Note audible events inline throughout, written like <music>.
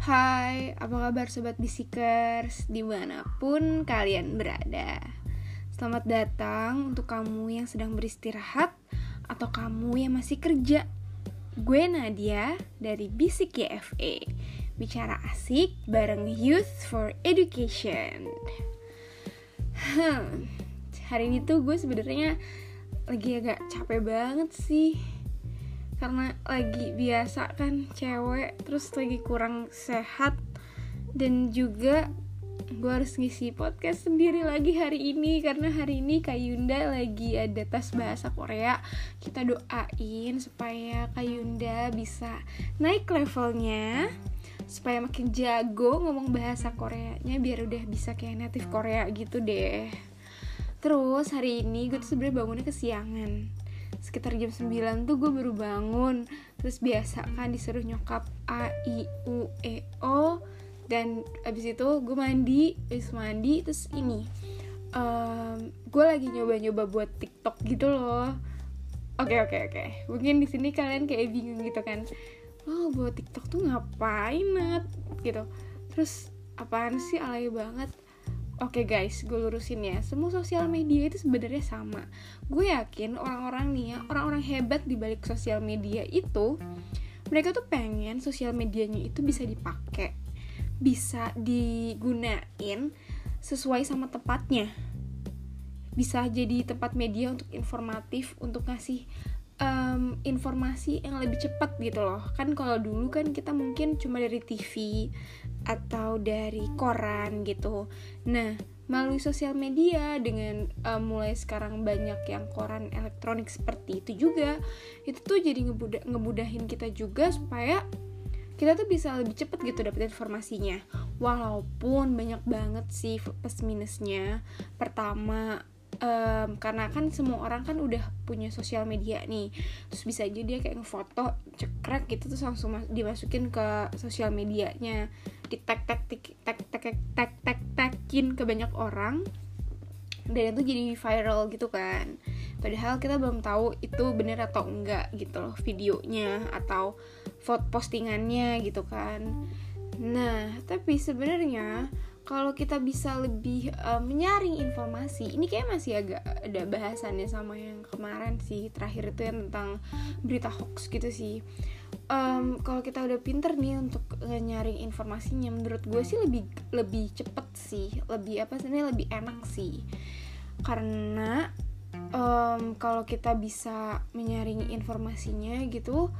Hai, apa kabar sobat bisikers? Di mana pun kalian berada. Selamat datang untuk kamu yang sedang beristirahat atau kamu yang masih kerja. Gue Nadia dari Bisik YFE Bicara asik bareng Youth for Education. Hmm, Hari ini tuh gue sebenarnya lagi agak capek banget sih karena lagi biasa kan cewek terus lagi kurang sehat. Dan juga gue harus ngisi podcast sendiri lagi hari ini karena hari ini Kak Yunda lagi ada tes bahasa Korea. Kita doain supaya Kak Yunda bisa naik levelnya supaya makin jago ngomong bahasa Koreanya biar udah bisa kayak native Korea gitu deh. Terus hari ini gue tuh sebenarnya bangunnya kesiangan sekitar jam 9 tuh gue baru bangun. Terus biasa kan disuruh nyokap A I U E O. Dan abis itu gue mandi abis mandi terus ini. Um, gue lagi nyoba-nyoba buat TikTok gitu loh. Oke oke oke. Mungkin di sini kalian kayak bingung gitu kan. Oh buat TikTok tuh ngapain nat? Gitu. Terus apaan sih? Alay banget Oke okay guys, gue lurusin ya. Semua sosial media itu sebenarnya sama. Gue yakin orang-orang nih ya, orang-orang hebat di balik sosial media itu, mereka tuh pengen sosial medianya itu bisa dipakai, bisa digunain sesuai sama tempatnya. Bisa jadi tempat media untuk informatif, untuk ngasih um, informasi yang lebih cepat gitu loh. Kan kalau dulu kan kita mungkin cuma dari TV, atau dari koran gitu. Nah, melalui sosial media dengan uh, mulai sekarang banyak yang koran elektronik seperti itu juga, itu tuh jadi ngebudah, ngebudahin kita juga supaya kita tuh bisa lebih cepet gitu dapet informasinya. Walaupun banyak banget sih plus minusnya. Pertama, um, karena kan semua orang kan udah punya sosial media nih terus bisa aja dia kayak ngefoto cekrek gitu terus langsung dimasukin ke sosial medianya ditek tek tek tek tek tek tek tekin ke banyak orang. Dan itu jadi viral gitu kan. Padahal kita belum tahu itu bener atau enggak gitu loh videonya atau vote postingannya gitu kan. Nah tapi sebenarnya kalau kita bisa lebih uh, menyaring informasi ini kayak masih agak ada bahasannya sama yang kemarin sih terakhir itu yang tentang berita hoax gitu sih um, kalau kita udah pinter nih untuk nyaring informasinya menurut gue sih lebih lebih cepet sih lebih apa sih lebih enak sih. Karena um, kalau kita bisa menyaring informasinya gitu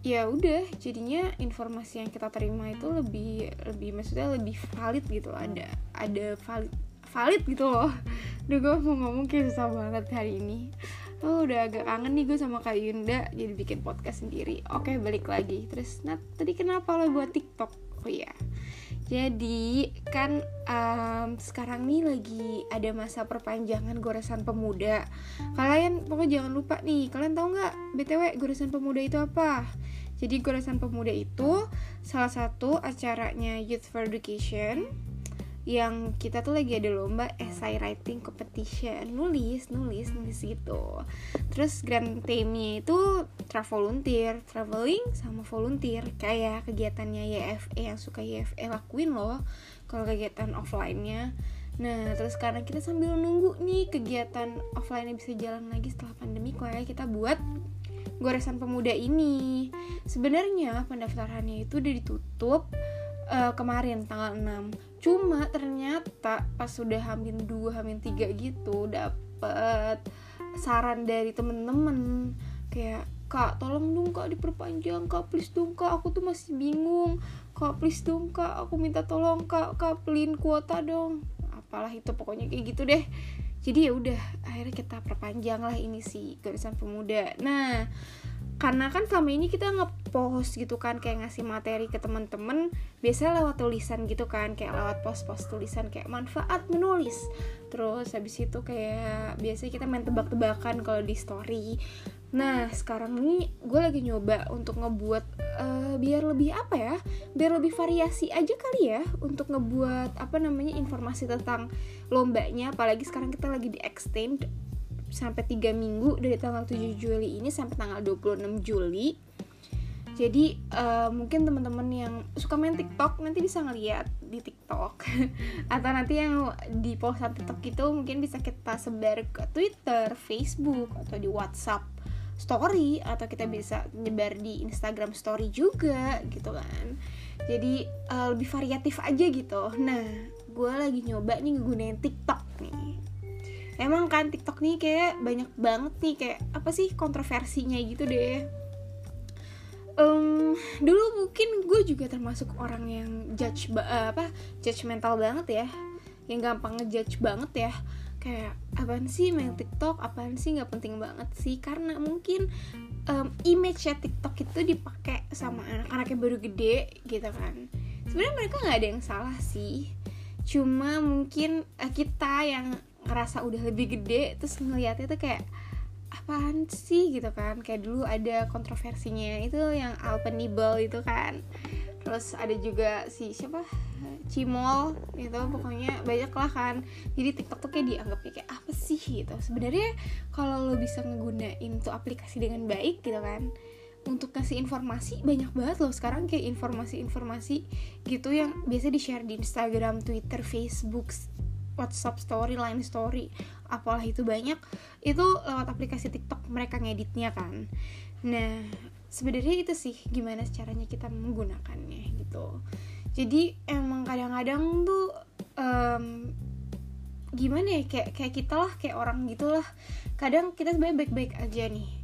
ya udah jadinya informasi yang kita terima itu lebih lebih maksudnya lebih valid gitu ada ada valid valid gitu loh. Duh gue mau ngomong kayak susah banget hari ini Oh udah agak kangen nih gue sama Kak Yunda Jadi bikin podcast sendiri. Oke balik lagi. Terus nah tadi kenapa lo buat TikTok? Oh iya. Jadi kan um, sekarang nih lagi ada masa perpanjangan goresan pemuda. Kalian pokoknya jangan lupa nih, kalian tahu nggak btw goresan pemuda itu apa? Jadi goresan pemuda itu salah satu acaranya Youth for Education yang kita tuh lagi ada lomba essay writing competition. Nulis nulis nulis gitu. Terus grand theme-nya itu travel volunteer traveling sama volunteer. Kayak kegiatannya YFE yang suka YFE lakuin loh kalau kegiatan offline-nya. Nah, terus karena kita sambil nunggu nih kegiatan offline bisa jalan lagi setelah pandemi, kayak kita buat goresan pemuda ini. Sebenarnya pendaftarannya itu udah ditutup uh, kemarin tanggal 6 cuma ternyata pas sudah hamil dua hamil tiga gitu dapet saran dari temen-temen kayak kak tolong dong kak diperpanjang. Kak please dong kak aku tuh masih bingung. Kak please dong kak aku minta tolong kak kak pelin kuota dong. Apalah itu pokoknya kayak gitu deh. Jadi ya udah akhirnya kita perpanjang lah ini sih garisan pemuda. Nah karena kan selama ini kita ngepost gitu kan kayak ngasih materi ke temen-temen biasanya lewat tulisan gitu kan kayak lewat post-post tulisan kayak manfaat menulis. Terus habis itu kayak biasanya kita main tebak-tebakan kalau di story. Nah sekarang ini gue lagi nyoba untuk ngebuat uh, biar lebih apa ya biar lebih variasi aja kali ya untuk ngebuat apa namanya informasi tentang lombanya. Apalagi sekarang kita lagi di extend sampai 3 minggu dari tanggal 7 Juli ini sampai tanggal 26 Juli. Jadi uh, mungkin teman-teman yang suka main TikTok nanti bisa ngeliat di TikTok. <laughs> Atau nanti yang di postan TikTok itu mungkin bisa kita sebar ke Twitter, Facebook atau di WhatsApp story atau kita bisa nyebar di Instagram story juga gitu kan. Jadi uh, lebih variatif aja gitu. Nah gue lagi nyoba nih ngegunain TikTok emang kan TikTok nih kayak banyak banget nih kayak apa sih kontroversinya gitu deh. Um, dulu mungkin gue juga termasuk orang yang judge uh, apa judgmental banget ya. Yang gampang ngejudge banget ya. Kayak apaan sih main TikTok? Apaan sih nggak penting banget sih? Karena mungkin um, image ya TikTok itu dipakai sama anak-anak yang baru gede gitu kan. Sebenarnya mereka nggak ada yang salah sih. Cuma mungkin uh, kita yang ngerasa udah lebih gede terus ngeliatnya tuh kayak apaan sih? gitu kan. Kayak dulu ada kontroversinya itu yang Alpenibel itu kan. Terus ada juga si siapa? Cimol gitu pokoknya banyak lah kan. Jadi TikTok tuh kayak dianggapnya kayak apa sih? gitu. Sebenarnya kalau lo bisa ngegunain tuh aplikasi dengan baik gitu kan untuk kasih informasi banyak banget loh. Sekarang kayak informasi-informasi gitu yang biasa di share di Instagram, Twitter, Facebook, WhatsApp story, line story, apalah itu banyak itu lewat aplikasi TikTok mereka ngeditnya kan. Nah, sebenarnya itu sih gimana caranya kita menggunakannya gitu. Jadi emang kadang-kadang tuh um, gimana ya kayak kayak kita lah kayak orang gitulah. Kadang kita sebenarnya baik-baik aja nih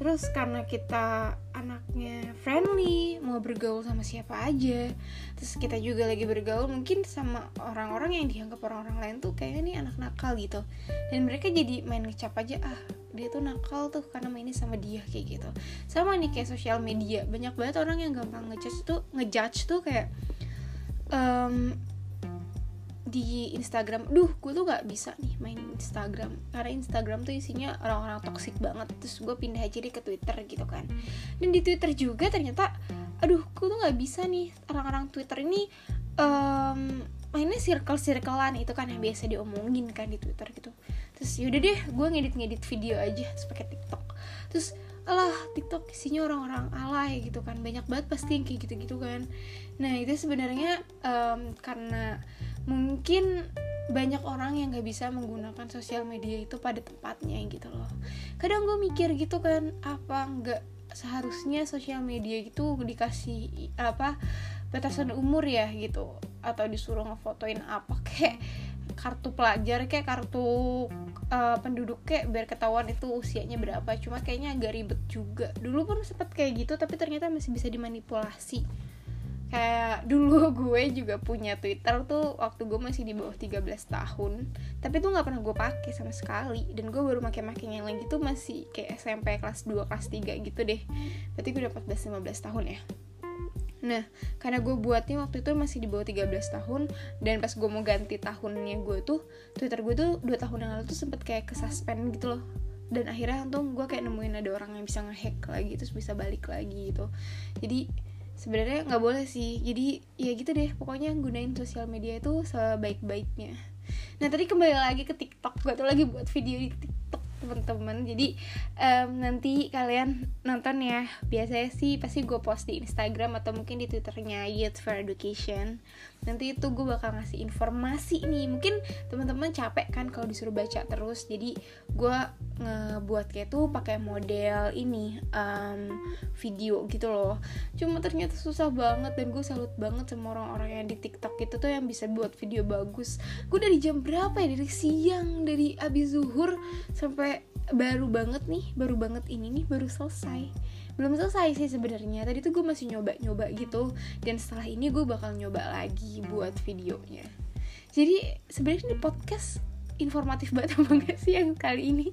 terus karena kita anaknya friendly mau bergaul sama siapa aja terus kita juga lagi bergaul mungkin sama orang-orang yang dianggap orang-orang lain tuh kayaknya nih anak nakal gitu. Dan mereka jadi main ngecap aja ah dia tuh nakal tuh karena mainnya sama dia kayak gitu. Sama nih kayak sosial media banyak banget orang yang gampang ngejudge tuh ngejudge tuh kayak um, di Instagram. Duh gue tuh gak bisa nih main Instagram. Karena Instagram tuh isinya orang-orang toksik banget. Terus gue pindah aja deh ke Twitter gitu kan. Dan di Twitter juga ternyata aduh gue tuh gak bisa nih. Orang-orang Twitter ini um, mainnya circle-circlean itu kan yang biasa diomongin kan di Twitter gitu. Terus yaudah deh gue ngedit-ngedit video aja pakai TikTok. Terus alah TikTok isinya orang-orang alay gitu kan. Banyak banget pasti kayak gitu-gitu kan. Nah itu sebenarnya um, karena mungkin banyak orang yang gak bisa menggunakan sosial media itu pada tempatnya gitu loh. Kadang gue mikir gitu kan apa nggak seharusnya sosial media itu dikasih apa batasan umur ya gitu? Atau disuruh ngefotoin apa kayak kartu pelajar kayak kartu uh, penduduk kayak biar ketahuan itu usianya berapa. Cuma kayaknya agak ribet juga. Dulu pun sempet kayak gitu tapi ternyata masih bisa dimanipulasi kayak dulu <laughs> gue juga punya Twitter tuh waktu gue masih di bawah 13 tahun. Tapi tuh nggak pernah gue pakai sama sekali. Dan gue baru makai yang lagi tuh masih kayak SMP kelas 2 kelas 3 gitu deh. Berarti gue udah 14 15 tahun ya. Nah, karena gue buatnya waktu itu masih di bawah 13 tahun Dan pas gue mau ganti tahunnya gue tuh Twitter gue tuh 2 tahun yang lalu tuh sempet kayak kesuspend gitu loh. Dan akhirnya untung gue kayak nemuin ada orang yang bisa ngehack lagi Terus bisa balik lagi gitu. Jadi sebenarnya nggak boleh sih. Jadi ya gitu deh. Pokoknya gunain sosial media itu sebaik-baiknya. Nah tadi kembali lagi ke TikTok. Gue tuh lagi buat video di TikTok teman-teman jadi um, nanti kalian nonton ya. Biasanya sih pasti gue post di Instagram atau mungkin di twitternya Youth for Education. Nanti itu gue bakal ngasih informasi nih. Mungkin teman-teman capek kan kalau disuruh baca terus. Jadi gue ngebuat kayak tuh pakai model ini um, video gitu loh. Cuma ternyata susah banget dan gue salut banget sama orang-orang yang di TikTok itu tuh yang bisa buat video bagus. Gue dari jam berapa ya? Dari siang dari abis zuhur sampai baru banget nih baru banget ini nih baru selesai. Belum selesai sih sebenarnya. Tadi tuh gue masih nyoba nyoba gitu. Dan setelah ini gue bakal nyoba lagi buat videonya. Jadi sebenarnya ini podcast informatif banget <laughs> apa enggak sih yang kali ini?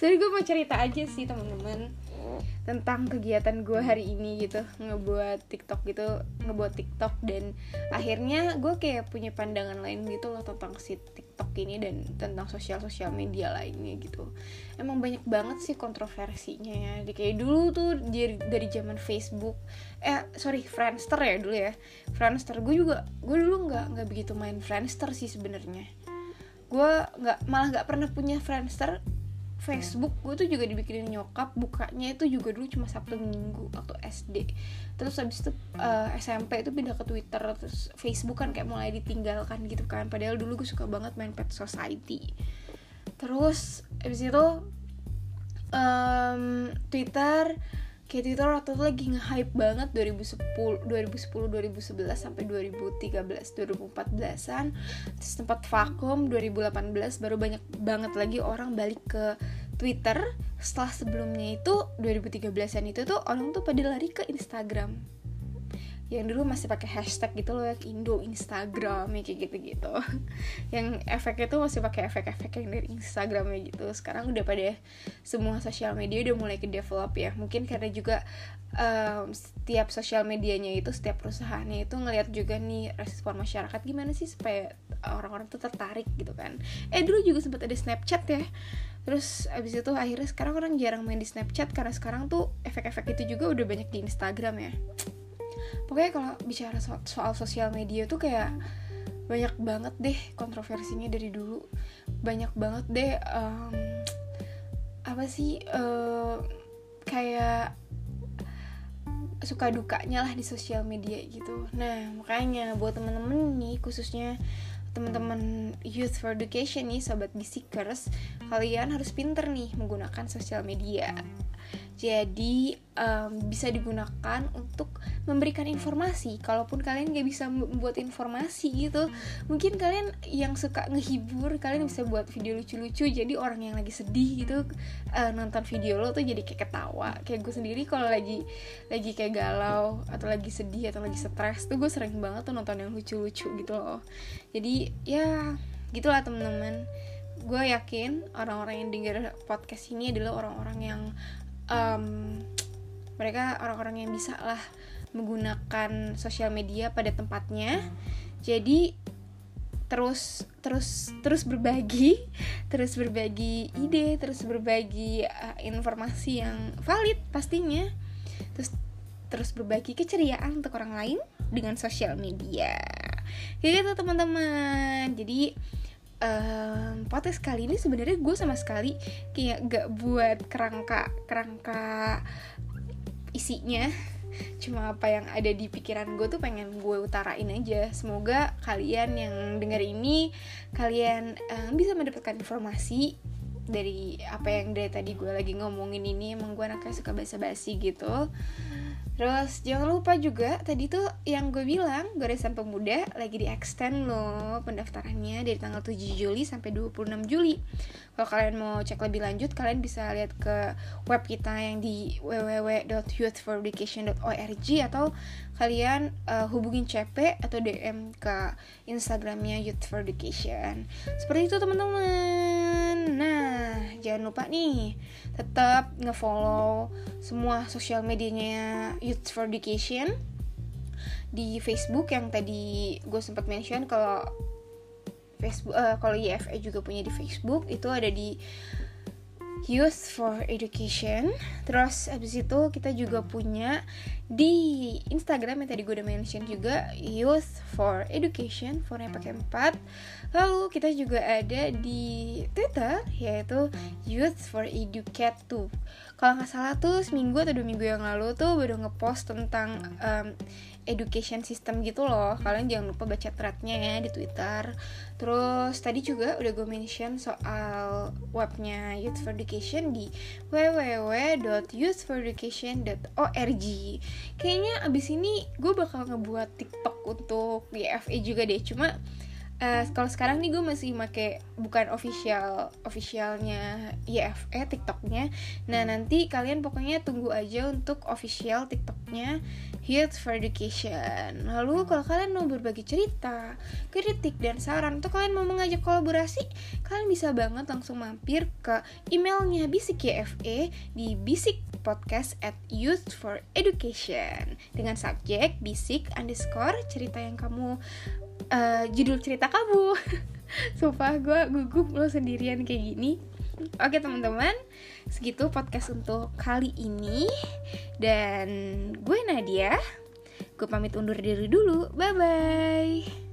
Jadi gue mau cerita aja sih teman-teman tentang kegiatan gue hari ini gitu ngebuat TikTok gitu ngebuat TikTok dan akhirnya gue kayak punya pandangan lain gitu loh tentang si TikTok ini dan tentang sosial sosial media lainnya gitu. Emang banyak banget sih kontroversinya ya. Kayak dulu tuh dari dari zaman Facebook eh sorry Friendster ya dulu ya. Friendster gue juga gue dulu nggak nggak begitu main Friendster sih sebenarnya. Gue nggak malah nggak pernah punya Friendster Facebook gue tuh juga dibikinin nyokap bukanya itu juga dulu cuma Sabtu Minggu waktu SD terus habis itu uh, eh, SMP itu pindah ke Twitter terus Facebook kan kayak mulai ditinggalkan gitu kan. Padahal dulu gue suka banget main Pet Society. Terus habis itu um, Twitter kayak Twitter waktu itu lagi nge-hype banget 2010 2010 2011 sampai 2013 2014an terus tempat vakum 2018 baru banyak banget lagi orang balik ke Twitter. Setelah sebelumnya itu 2013an itu tuh orang tuh pada lari ke Instagram yang dulu masih pakai hashtag gitu loh yang Indo Instagram ya kayak gitu gitu <laughs> yang efeknya tuh masih pakai efek-efek yang dari Instagram ya gitu. Sekarang udah pada semua sosial media udah mulai ke develop ya. Mungkin karena juga um, setiap sosial medianya itu setiap perusahaannya itu ngelihat juga nih respon masyarakat gimana sih supaya orang-orang tuh tertarik gitu kan. Eh dulu juga sempat ada Snapchat ya. Terus abis itu akhirnya sekarang orang jarang main di Snapchat karena sekarang tuh efek-efek itu juga udah banyak di Instagram ya pokoknya kalau bicara so soal sosial media tuh kayak banyak banget deh kontroversinya dari dulu. Banyak banget deh um, apa sih uh, kayak suka dukanya lah di sosial media gitu. Nah makanya buat temen-temen nih khususnya teman-teman youth for education nih sobat bisikers kalian harus pinter nih menggunakan sosial media jadi um, bisa digunakan untuk memberikan informasi. Kalaupun kalian gak bisa membuat informasi gitu mungkin kalian yang suka ngehibur kalian bisa buat video lucu-lucu. Jadi orang yang lagi sedih gitu uh, nonton video lo tuh jadi kayak ketawa. Kayak gue sendiri kalau lagi lagi kayak galau atau lagi sedih atau lagi stres tuh gue sering banget tuh nonton yang lucu-lucu gitu loh. Jadi ya gitulah temen-temen gue yakin orang-orang yang denger podcast ini adalah orang-orang yang um, mereka orang-orang yang bisa lah menggunakan sosial media pada tempatnya. Jadi terus terus terus berbagi <laughs> terus berbagi ide terus berbagi uh, informasi yang valid pastinya. Terus terus berbagi keceriaan untuk orang lain dengan sosial media. Kayak gitu teman-teman. Jadi um, podcast kali ini sebenarnya gue sama sekali kayak gak buat kerangka kerangka isinya. Cuma apa yang ada di pikiran gue tuh pengen gue utarain aja. Semoga kalian yang dengar ini kalian um, bisa mendapatkan informasi dari apa yang dari tadi gue lagi ngomongin ini. Emang gue anaknya suka basa-basi gitu Terus jangan lupa juga tadi tuh yang gue bilang Goresan Pemuda lagi di extend loh pendaftarannya dari tanggal 7 Juli sampai 26 Juli. Kalau kalian mau cek lebih lanjut kalian bisa lihat ke web kita yang di www.youthforeducation.org Atau kalian uh, hubungin CP atau DM ke Instagramnya Youth for Education. Seperti itu teman-teman Nah jangan lupa nih tetap ngefollow semua sosial medianya Youth for Education. Di Facebook yang tadi gue sempat mention kalau Facebook uh, kalau YFE juga punya di Facebook itu ada di Youth for Education. Terus abis itu kita juga punya di Instagram yang tadi gue udah mention juga Youth for Education, for yang pakai 4. Lalu kita juga ada di Twitter yaitu Youth for Educate tuh. Kalau nggak salah tuh seminggu atau dua minggu yang lalu tuh baru ngepost tentang um, education system gitu loh. Kalian jangan lupa baca threadnya ya di twitter. Terus tadi juga udah gue mention soal webnya youth for education di www.youthforeducation.org kayaknya abis ini gue bakal ngebuat tiktok untuk YFE juga deh. Cuma uh, kalau sekarang nih gue masih make bukan official officialnya YFE TikToknya. Nah nanti kalian pokoknya tunggu aja untuk official TikToknya Youth for Education. Lalu kalau kalian mau berbagi cerita kritik dan saran atau kalian mau mengajak kolaborasi kalian bisa banget langsung mampir ke emailnya Bisik YFE di bisik podcast at youth for education dengan subjek bisik underscore cerita yang kamu uh, judul cerita kamu. <laughs> Sumpah gue gugup lo sendirian kayak gini. Oke teman-teman, segitu podcast untuk kali ini. Dan gue Nadia. Gue pamit undur diri dulu, bye-bye